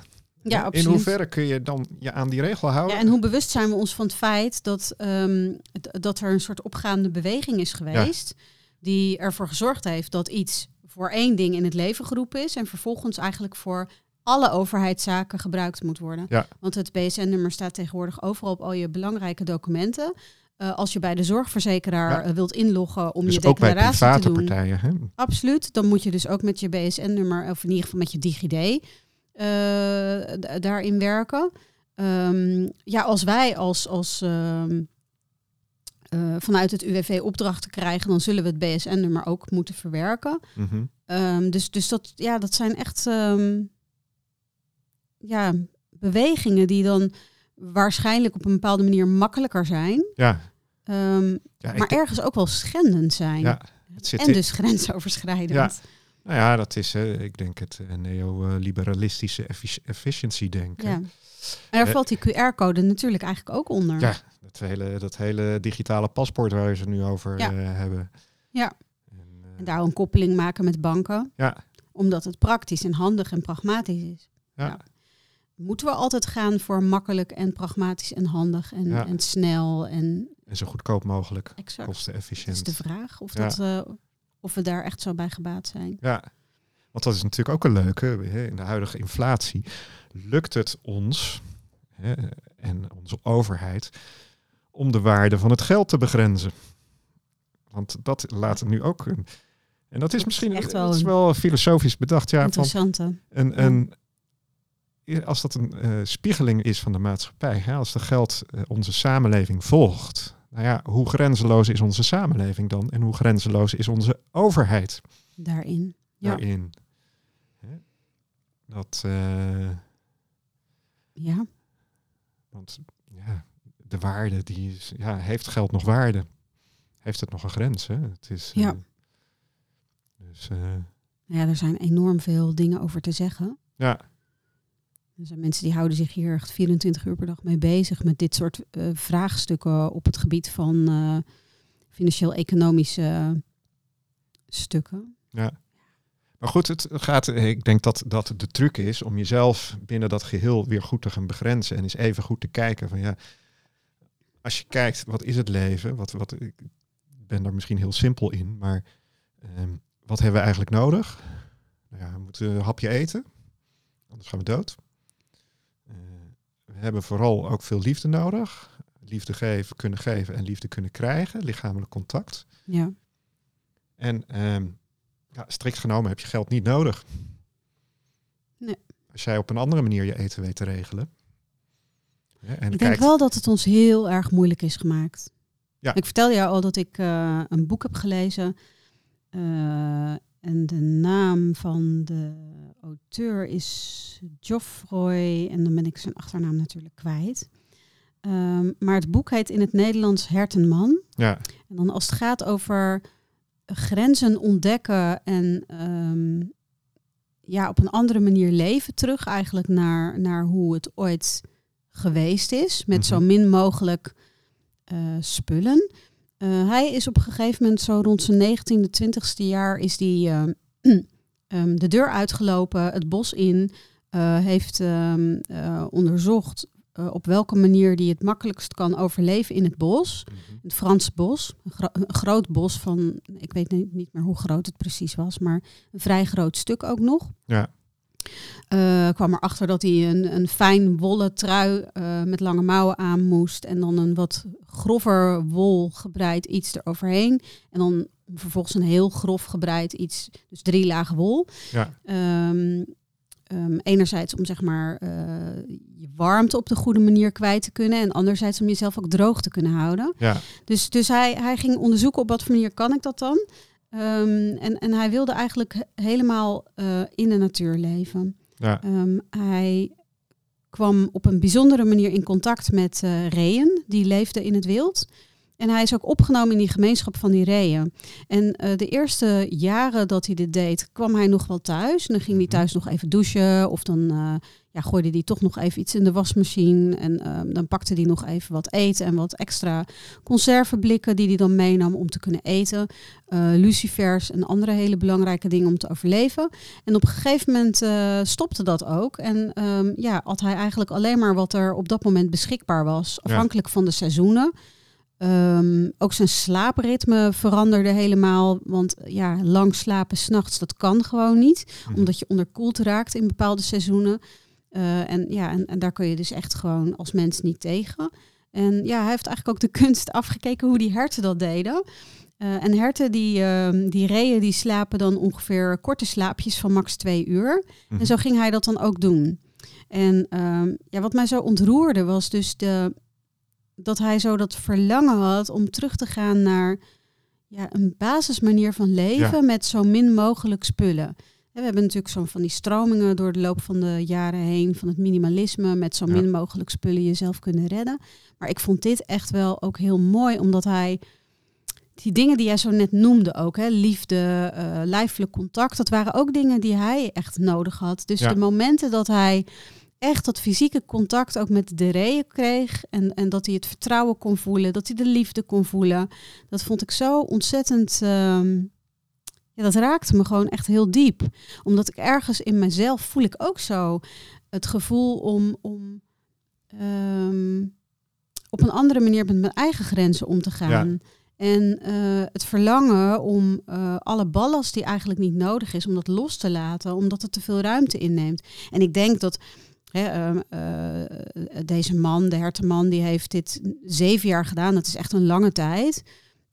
Ja,
in
absoluut.
hoeverre kun je dan je aan die regel houden?
Ja, en hoe bewust zijn we ons van het feit dat, ehm, dat er een soort opgaande beweging is geweest. Die ervoor gezorgd heeft dat iets voor één ding in het leven geroepen is. En vervolgens eigenlijk voor alle overheidszaken gebruikt moet worden.
Ja.
Want het BSN-nummer staat tegenwoordig overal op al je belangrijke documenten. Eh, als je bij de zorgverzekeraar
Ja.
eh, wilt inloggen om
dus
je declaratie te doen.
partijen. Hè?
Absoluut. Dan moet je dus ook met je BSN-nummer, of in ieder geval met je DigiD, daarin werken. Ehm, ja, als wij als, als ehm, eh, vanuit het UWV opdrachten krijgen, dan zullen we het BSN-nummer ook moeten verwerken.
Mhm.
Ehm, dus dus dat, ja, dat zijn echt ja, bewegingen die dan waarschijnlijk op een bepaalde manier makkelijker zijn,
Ja,
maar ergens ook wel schendend zijn.
ja,
en
in-
dus grensoverschrijdend.
Ja. Nou ja, dat is, eh, ik denk, het eh, neoliberalistische effici- efficiency denken.
Ja. En daar
Eh,
valt die QR-code natuurlijk eigenlijk ook onder.
Ja, dat hele, dat hele digitale paspoort waar we ze nu over
Ja.
hebben.
Ja.
En,
En daar een koppeling maken met banken,
ja,
omdat het praktisch en handig en pragmatisch is.
ja.
Ja. Moeten we altijd gaan voor makkelijk en pragmatisch en handig en,
Ja.
en snel en
en zo goedkoop mogelijk,
exact. Dat is de vraag of, dat, of we daar echt zo bij gebaat zijn.
Ja, want dat is natuurlijk ook een leuke. Hè, in de huidige inflatie lukt het ons hè, en onze overheid om de waarde van het geld te begrenzen. Want dat laat het nu ook. Een, en dat is
Dat is
misschien
echt wel
dat is wel filosofisch bedacht. Ja, van
Interessante.
een, een, als dat een eh, spiegeling is van de maatschappij, hè, als de geld eh, onze samenleving volgt. Nou ja, hoe grenzeloos is onze samenleving dan? En hoe grenzeloos is onze overheid?
Daarin. Ja.
daarin. Hè? Dat, eh,
Ja.
want ja, de waarde, die is, ja, heeft geld nog waarde? Heeft het nog een grens? Hè? Het is, eh,
Ja.
dus eh,
ja, er zijn enorm veel dingen over te zeggen.
ja,
Er zijn mensen die houden zich hier echt 24 uur per dag mee bezig met dit soort eh, vraagstukken op het gebied van eh, financieel-economische stukken.
ja. Maar goed, het gaat, ik denk dat dat de truc is om jezelf binnen dat geheel weer goed te gaan begrenzen. En eens even goed te kijken van ja, als je kijkt, wat is het leven? Wat, wat, ik ben daar misschien heel simpel in, maar ehm, wat hebben we eigenlijk nodig? Nou ja, we moeten een hapje eten, anders gaan we dood. Hebben vooral ook veel liefde nodig. Liefde geven, kunnen geven en liefde kunnen krijgen, lichamelijk contact.
Ja.
En ehm, ja, strikt genomen heb je geld niet nodig.
Nee.
Als jij op een andere manier je eten weet te regelen. hè, en
Ik denk
kijkt,
wel dat het ons heel erg moeilijk is gemaakt.
Ja.
Ik vertelde jou al dat ik eh, een boek heb gelezen. eh, en de naam van de auteur is Geoffroy. En dan ben ik zijn achternaam natuurlijk kwijt. Ehm, maar het boek heet in het Nederlands Hertenman.
Ja,
En dan als het gaat over grenzen ontdekken en ehm, ja, op een andere manier leven terug eigenlijk naar, naar hoe het ooit geweest is. Met
Mhm.
zo min mogelijk eh, spullen. Eh, hij is op een gegeven moment zo rond zijn 19e, 20ste jaar is die ehm, ehm, de deur uitgelopen, het bos in, eh, heeft ehm, eh, onderzocht eh, op welke manier die het makkelijkst kan overleven in het bos
Mhm.
het Franse bos, een, gro- een groot bos van, ik weet niet, niet meer hoe groot het precies was, maar een vrij groot stuk ook nog.
ja,
Eh, kwam erachter dat hij een, een fijn wollen trui eh, met lange mouwen aan moest en dan een wat grover wol gebreid iets eroverheen. En dan vervolgens een heel grof gebreid iets, dus drie lagen wol.
ja,
Ehm, ehm, enerzijds om zeg maar eh, je warmte op de goede manier kwijt te kunnen en anderzijds om jezelf ook droog te kunnen houden.
ja,
Dus, dus hij, hij ging onderzoeken op wat voor manier kan ik dat dan. Ehm, en, en hij wilde eigenlijk he- helemaal eh, in de natuur leven.
ja,
Ehm, hij kwam op een bijzondere manier in contact met eh reeën, die leefden in het wild. En hij is ook opgenomen in die gemeenschap van die reeën. En eh, de eerste jaren dat hij dit deed, kwam hij nog wel thuis. En dan ging hij
Mhm.
thuis nog even douchen. Of dan eh, ja, gooide hij toch nog even iets in de wasmachine. En ehm, dan pakte hij nog even wat eten en wat extra conserveblikken die hij dan meenam om te kunnen eten. Eh, lucifers en andere hele belangrijke dingen om te overleven. En op een gegeven moment stopte dat ook. En ehm, ja, had hij eigenlijk alleen maar wat er op dat moment beschikbaar was. Afhankelijk van de seizoenen. Ehm, ook zijn slaapritme veranderde helemaal. Want ja, lang slapen s'nachts, dat kan gewoon niet.
Mhm.
Omdat je onderkoeld raakt in bepaalde seizoenen. Eh, en ja, en, en daar kun je dus echt gewoon als mens niet tegen. En ja, hij heeft eigenlijk ook de kunst afgekeken hoe die herten dat deden. Eh, en herten, die, ehm, die reeën, die slapen dan ongeveer korte slaapjes van max twee uur.
Mhm.
En zo ging hij dat dan ook doen. En ehm, ja, wat mij zo ontroerde was dus de, dat hij zo dat verlangen had om terug te gaan naar ja, een basismanier van leven
Ja.
met zo min mogelijk spullen. En We hebben natuurlijk zo'n van die stromingen door de loop van de jaren heen van het minimalisme met zo
Ja.
min mogelijk spullen jezelf kunnen redden. Maar ik vond dit echt wel ook heel mooi, omdat hij die dingen die jij zo net noemde ook, hè, liefde, eh lijfelijk contact, dat waren ook dingen die hij echt nodig had. Dus
Ja.
de momenten dat hij echt dat fysieke contact ook met de reeën kreeg en, en dat hij het vertrouwen kon voelen, dat hij de liefde kon voelen, dat vond ik zo ontzettend. ehm, ja, dat raakte me gewoon echt heel diep. Omdat ik ergens in mezelf voel ik ook zo het gevoel om, om ehm, op een andere manier met mijn eigen grenzen om te gaan. En eh, het verlangen om eh, alle ballast die eigenlijk niet nodig is, om dat los te laten, omdat het te veel ruimte inneemt. En ik denk dat hè, ehm, eh, deze man, de herteman, die heeft dit zeven jaar gedaan. Dat is echt een lange tijd.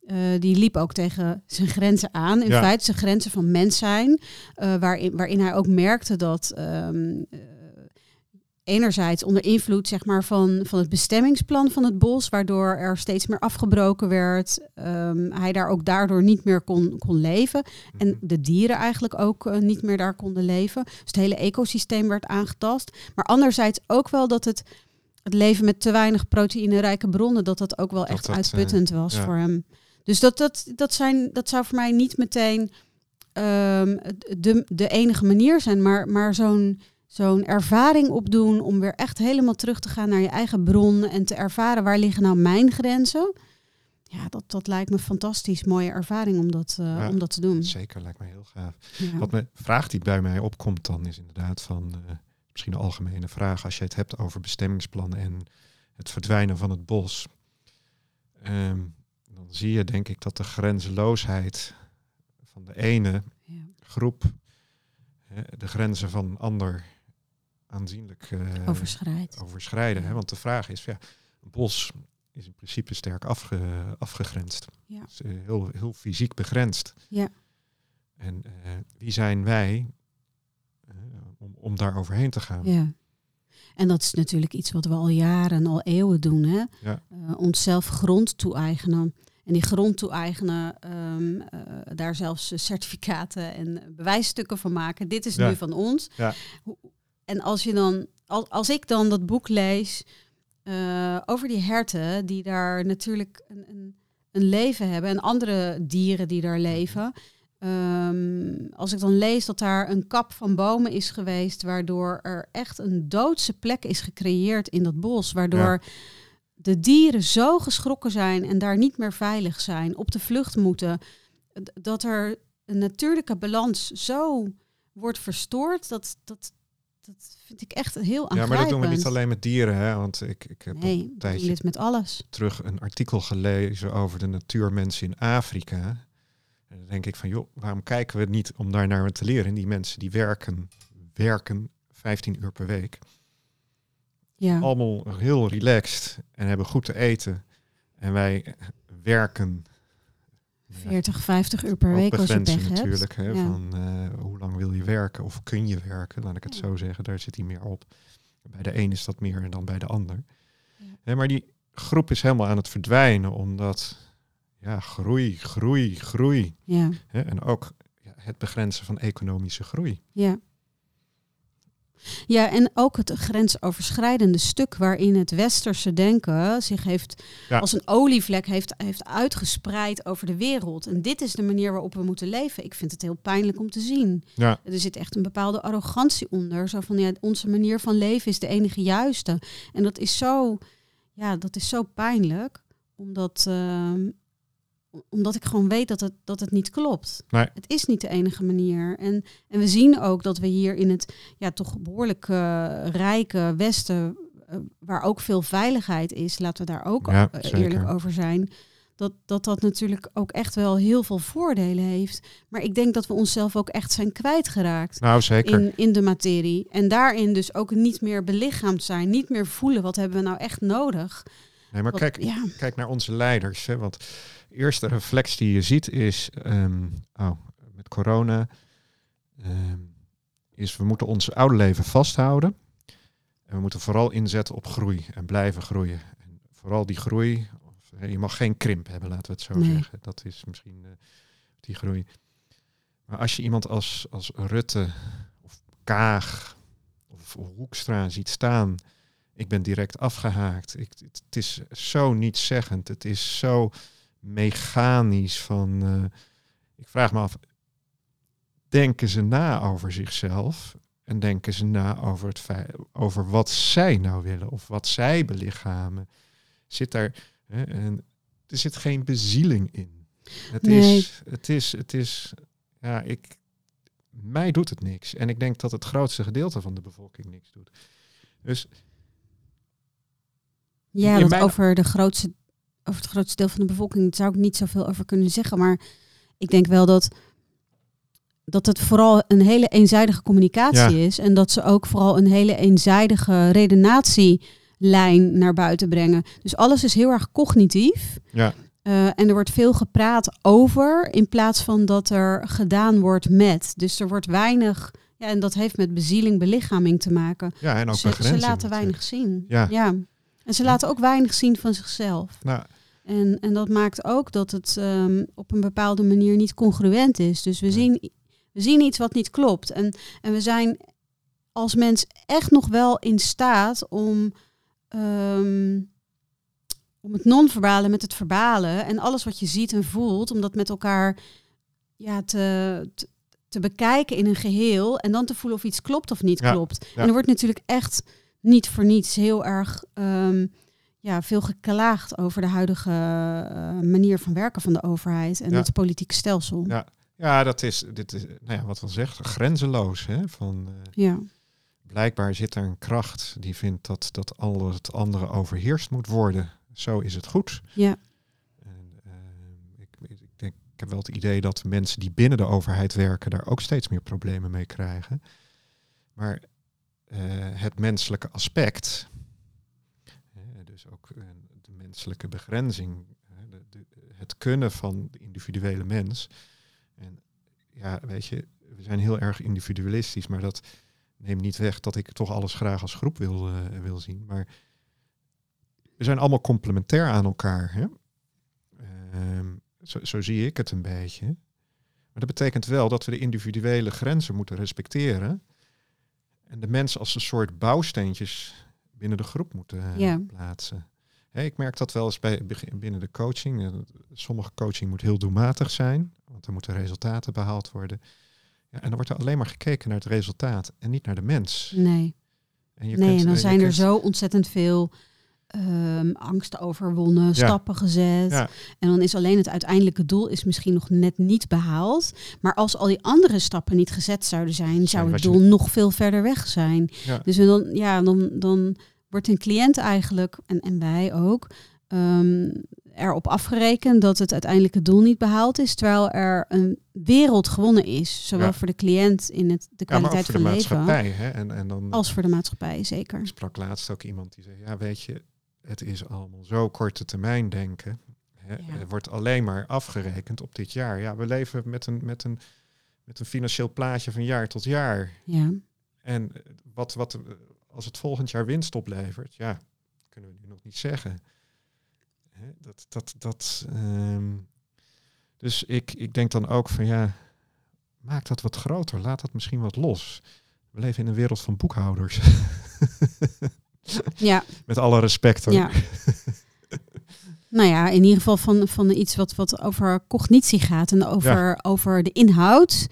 Eh, die liep ook tegen zijn grenzen aan. In
Ja.
feite zijn grenzen van mens zijn. eh, waarin, waarin hij ook merkte dat ehm, eh, enerzijds onder invloed zeg maar, van, van het bestemmingsplan van het bos, waardoor er steeds meer afgebroken werd. ehm, hij daar ook daardoor niet meer kon, kon leven. En
Mhm.
de dieren eigenlijk ook eh, niet meer daar konden leven. Dus het hele ecosysteem werd aangetast. Maar anderzijds ook wel dat het, het leven met te weinig proteïnerijke bronnen, dat dat ook wel
Dat
echt
dat,
uitputtend was
ja.
voor hem. Dus dat, dat, dat, zijn, dat zou voor mij niet meteen ehm, de, de enige manier zijn, maar, maar zo'n zo'n ervaring opdoen om weer echt helemaal terug te gaan naar je eigen bron en te ervaren waar liggen nou mijn grenzen. Ja, dat, dat lijkt me fantastisch mooie ervaring om dat, eh,
Ja,
om dat te doen.
Zeker, lijkt me heel gaaf.
Ja.
Wat me vraag die bij mij opkomt dan is inderdaad van eh, misschien een algemene vraag als je het hebt over bestemmingsplan en het verdwijnen van het bos. Ehm, dan zie je denk ik dat de grenzeloosheid van de ene
Ja.
groep de grenzen van een ander aanzienlijk uh,
Overschrijd.
overschrijden. Hè? Want de vraag is, ja, een bos is in principe sterk afge, afgegrensd.
Ja.
Is, uh, heel, heel fysiek begrensd.
Ja.
En uh, wie zijn wij om, om daar overheen te gaan?
Ja. En dat is natuurlijk iets wat we al jaren, al eeuwen doen. Hè?
Ja.
onszelf grond toe-eigenen. En die grond toe-eigenen, um, uh, daar zelfs certificaten en bewijsstukken van maken. Dit is
Ja.
nu van ons.
Ja.
En als je dan, als, als ik dan dat boek lees uh, over die herten, die daar natuurlijk een, een, een, leven hebben, en andere dieren die daar leven. Um, als ik dan lees dat daar een kap van bomen is geweest, waardoor er echt een doodse plek is gecreëerd in dat bos, waardoor
Ja.
de dieren zo geschrokken zijn en daar niet meer veilig zijn, op de vlucht moeten, dat er een natuurlijke balans zo wordt verstoord, dat, dat, dat vind ik echt heel
Ja,
aangrijpend.
maar dat doen we niet alleen met dieren, hè? Want ik, ik heb
Nee,
een tijdje
dit met alles.
terug een artikel gelezen over de natuurmensen in Afrika. En dan denk ik van, joh, waarom kijken we niet om daar naar te leren? Die mensen die werken, werken 15 uur per week.
Ja,
Allemaal heel relaxed en hebben goed te eten. En wij werken. Ja,
40, 50 uur per
ook
week als je pech hebt.
natuurlijk. Hè,
Ja.
Van eh, hoe lang wil je werken of kun je werken? Laat ik het
Ja.
zo zeggen. Daar zit hij meer op. Bij de een is dat meer dan bij de ander. Maar die groep is helemaal aan het verdwijnen omdat ja, groei, groei, groei.
Ja,
Hè, en ook ja, het begrenzen van economische groei.
ja. Ja, en ook het grensoverschrijdende stuk waarin het westerse denken zich heeft
Ja.
als een olievlek heeft, heeft uitgespreid over de wereld. En dit is de manier waarop we moeten leven. Ik vind het heel pijnlijk om te zien.
Ja,
Er zit echt een bepaalde arrogantie onder. Zo van ja, onze manier van leven is de enige juiste. En dat is zo, ja, dat is zo pijnlijk. Omdat, ehm, omdat ik gewoon weet dat het, dat het niet klopt.
Nee.
Het is niet de enige manier. En, en we zien ook dat we hier in het ja, toch behoorlijk eh, rijke Westen, eh, waar ook veel veiligheid is, laten we daar ook
Ja,
eh, eerlijk over zijn. Dat, dat dat natuurlijk ook echt wel heel veel voordelen heeft. Maar ik denk dat we onszelf ook echt zijn kwijtgeraakt
nou zeker.
in, in de materie. En daarin dus ook niet meer belichaamd zijn, niet meer voelen wat hebben we nou echt nodig.
Nee, maar
Wat-
kijk,
ja,
kijk naar onze leiders. Hè, want de eerste reflex die je ziet is, ehm, oh, met corona, ehm, is we moeten ons oude leven vasthouden. En we moeten vooral inzetten op groei en blijven groeien. En vooral die groei, of, je mag geen krimp hebben, laten we het zo
Nee.
zeggen. Dat is misschien eh, die groei. Maar als je iemand als, als Rutte of Kaag of Hoekstra ziet staan ik ben direct afgehaakt. Ik, het, is zo nietszeggend. Het is zo mechanisch van... eh, ik vraag me af, denken ze na over zichzelf? En denken ze na over, het feit, over wat zij nou willen of wat zij belichamen? Zit daar... Hè, en, er zit geen bezieling in. Het
Nee.
is... Het is, het is ja, ik, mij doet het niks. En ik denk dat het grootste gedeelte van de bevolking niks doet. Dus
ja
mijn-
over, de grootste, over het grootste deel van de bevolking daar zou ik niet zoveel over kunnen zeggen. Maar ik denk wel dat, dat het vooral een hele eenzijdige communicatie is. En dat ze ook vooral een hele eenzijdige redenatielijn naar buiten brengen. Dus alles is heel erg cognitief.
ja,
Eh, en er wordt veel gepraat over in plaats van dat er gedaan wordt met. Dus er wordt weinig, ja, en dat heeft met bezieling, belichaming te maken.
ja en ook
Ze, ze laten weinig zien.
Ja.
En ze laten ook weinig zien van zichzelf.
Nou,
En, en dat maakt ook dat het ehm, op een bepaalde manier niet congruent is. Dus we, zien, we zien iets wat niet klopt. En, en we zijn als mens echt nog wel in staat om, ehm, om het non-verbale met het verbale en alles wat je ziet en voelt, om dat met elkaar ja, te, te, te bekijken in een geheel en dan te voelen of iets klopt of niet
Ja,
klopt.
ja.
En er wordt natuurlijk echt niet voor niets heel erg ehm, ja, veel geklaagd over de huidige eh, manier van werken van de overheid en
Ja.
het politieke stelsel.
Ja. ja, dat is, dit is nou ja, wat we zegt, grenzeloos. Hè? Van, eh,
Ja.
blijkbaar zit er een kracht die vindt dat, dat al het andere overheerst moet worden. Zo is het goed.
Ja.
En, eh, ik, ik, denk, ik heb wel het idee dat mensen die binnen de overheid werken daar ook steeds meer problemen mee krijgen. Maar het menselijke aspect, dus ook de menselijke begrenzing, het kunnen van de individuele mens. En ja, weet je, we zijn heel erg individualistisch, maar dat neemt niet weg dat ik toch alles graag als groep wil, uh, wil zien. Maar we zijn allemaal complementair aan elkaar. Hè? Ehm, zo, zo, zie ik het een beetje. Maar dat betekent wel dat we de individuele grenzen moeten respecteren. En de mensen als een soort bouwsteentjes binnen de groep moeten uh, plaatsen. Hey, ik merk dat wel eens bij, binnen de coaching. Sommige coaching moet heel doelmatig zijn, want er moeten resultaten behaald worden. Ja, en dan wordt er alleen maar gekeken naar het resultaat en niet naar de mens.
Nee. En je nee, kunt, en dan zijn er zo ontzettend veel um, angsten overwonnen, stappen gezet. Ja. En dan is alleen het uiteindelijke doel is misschien nog net niet behaald. Maar als al die andere stappen niet gezet zouden zijn, zou het doel nog veel verder weg zijn. Dus dan, ja, dan, dan wordt een cliënt eigenlijk, en, en wij ook, um, erop afgerekend dat het uiteindelijke doel niet behaald is, terwijl er een wereld gewonnen is, zowel voor de cliënt in het, de kwaliteit
van
leven,
hè? En, en dan,
als voor de maatschappij, zeker.
Ik sprak laatst ook iemand die zei, ja weet je, het is allemaal zo korte termijn denken. Hè? Er wordt alleen maar afgerekend op dit jaar. Ja, we leven met een, met een, met een financieel plaatje van jaar tot jaar.
Ja.
En wat, wat, als het volgend jaar winst oplevert, ja, kunnen we nu nog niet zeggen. Hè, dat, dat, dat, ehm, dus ik, ik denk dan ook van ja, maak dat wat groter, laat dat misschien wat los. We leven in een wereld van boekhouders.
ja.
Met alle respect. Hoor.
Ja. nou ja, in ieder geval van, van iets wat, wat over cognitie gaat en over, over de inhoud.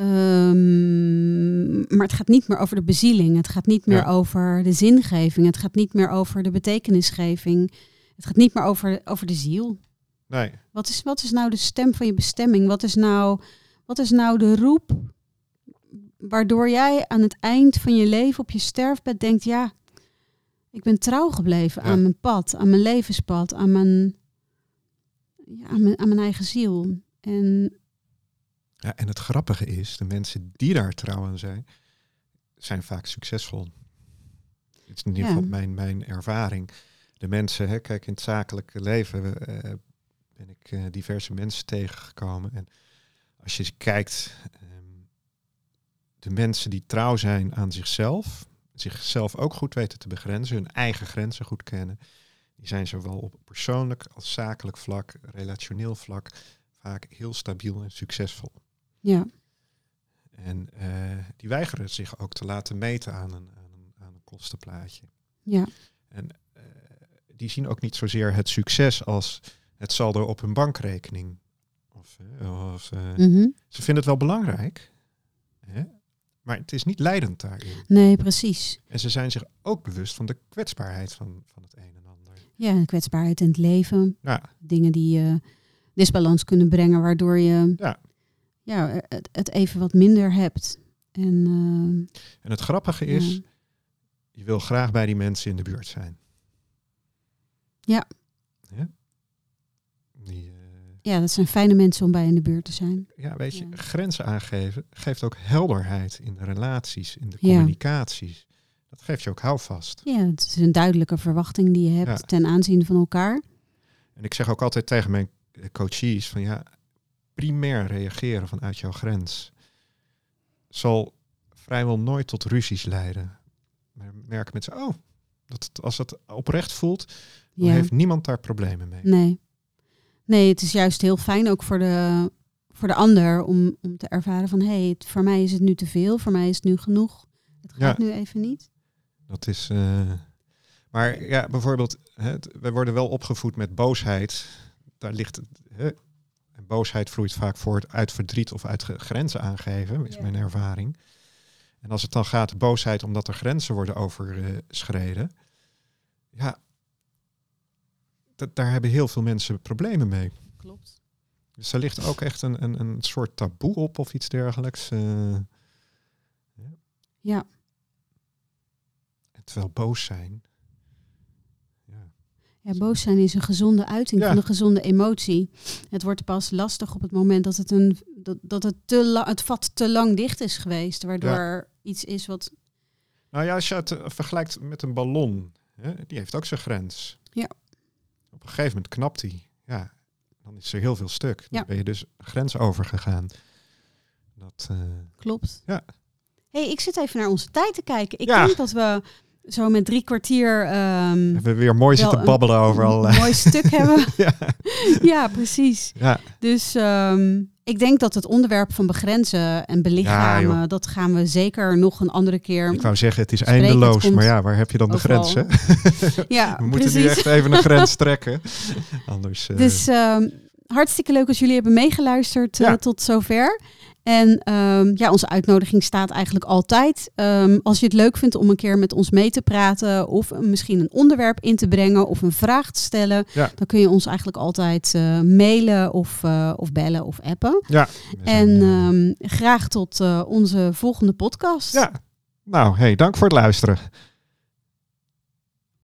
Um, maar het gaat niet meer over de bezieling. Het gaat niet meer over de zingeving. Het gaat niet meer over de betekenisgeving. Het gaat niet meer over, over de ziel.
Nee.
Wat is, wat is nou de stem van je bestemming? Wat is nou, wat is nou de roep waardoor jij aan het eind van je leven op je sterfbed denkt: ja, ik ben trouw gebleven aan mijn pad, aan mijn levenspad, aan mijn, ja, aan mijn, aan mijn eigen ziel. En
ja, en het grappige is, de mensen die daar trouw aan zijn, zijn vaak succesvol. Het is in ieder geval mijn, mijn ervaring. De mensen, hè, kijk, in het zakelijke leven uh, ben ik uh, diverse mensen tegengekomen. En als je kijkt, um, de mensen die trouw zijn aan zichzelf, zichzelf ook goed weten te begrenzen, hun eigen grenzen goed kennen, die zijn zowel op persoonlijk als zakelijk vlak, relationeel vlak, vaak heel stabiel en succesvol.
Ja.
En uh, die weigeren zich ook te laten meten aan een, aan een, aan een kostenplaatje.
Ja.
En uh, die zien ook niet zozeer het succes als het saldo op hun bankrekening. Of, uh, of mm-hmm. Ze vinden het wel belangrijk, hè? Maar het is niet leidend daarin.
Nee, precies.
En ze zijn zich ook bewust van de kwetsbaarheid van, van het een en ander.
Ja, de kwetsbaarheid in het leven. Ja. Dingen die je disbalans kunnen brengen, waardoor je
ja
ja, het, het even wat minder hebt. En, uh,
en het grappige is, je wil graag bij die mensen in de buurt zijn.
Ja.
Ja, die, uh,
ja dat zijn fijne mensen om bij in de buurt te zijn.
Ja, weet je, grenzen aangeven geeft ook helderheid in de relaties, in de communicaties. Dat geeft je ook houvast.
Ja, het is een duidelijke verwachting die je hebt ten aanzien van elkaar.
En ik zeg ook altijd tegen mijn coaches van ja, primair reageren vanuit jouw grens zal vrijwel nooit tot ruzies leiden. Maar merken mensen, oh, dat het, als het oprecht voelt, dan heeft niemand daar problemen mee.
Nee. Nee, het is juist heel fijn ook voor de, voor de ander om, om te ervaren van hé, hey, voor mij is het nu te veel, voor mij is het nu genoeg. Het gaat nu even niet.
Dat is. Uh, maar ja, bijvoorbeeld, we worden wel opgevoed met boosheid. Daar ligt hè, boosheid vloeit vaak voort uit verdriet of uit grenzen aangeven, is mijn ervaring. En als het dan gaat boosheid omdat er grenzen worden overschreden, ja, daar hebben heel veel mensen problemen mee.
Klopt.
Dus er ligt ook echt een, een, een soort taboe op of iets dergelijks. Uh,
ja. ja.
terwijl boos zijn,
ja, boos zijn is een gezonde uiting van een gezonde emotie. Het wordt pas lastig op het moment dat het, een, dat, dat het, te het vat te lang dicht is geweest, waardoor iets is wat
Nou ja, als je het eh, vergelijkt met een ballon, hè, die heeft ook zijn grens. Een gegeven moment knapt die. Ja, dan is er heel veel stuk. Dan
Ja.
ben je dus grens overgegaan. Dat, eh,
Klopt.
Ja.
hey, ik zit even naar onze tijd te kijken. Ik
Ja.
denk dat we zo met drie kwartier ehm,
we weer mooi zitten babbelen over
een
al.
mooi stuk hebben.
ja,
ja, precies.
ja,
Dus ehm, ik denk dat het onderwerp van begrenzen en belichamen, dat gaan we zeker nog een andere keer.
ik wou zeggen, het is
Spreken,
eindeloos. Maar ja, waar heb je dan de grens? Hè?
Ja,
We moeten
precies.
nu echt even een grens trekken. Anders. eh,
Dus ehm, hartstikke leuk als jullie hebben meegeluisterd eh, tot zover. En ehm, ja, onze uitnodiging staat eigenlijk altijd. Ehm, als je het leuk vindt om een keer met ons mee te praten of misschien een onderwerp in te brengen of een vraag te stellen,
Ja.
dan kun je ons eigenlijk altijd eh, mailen of, eh, of bellen of appen.
ja.
En
eh,
ehm, graag tot eh, onze volgende podcast.
ja. Nou, hey, dank voor het luisteren.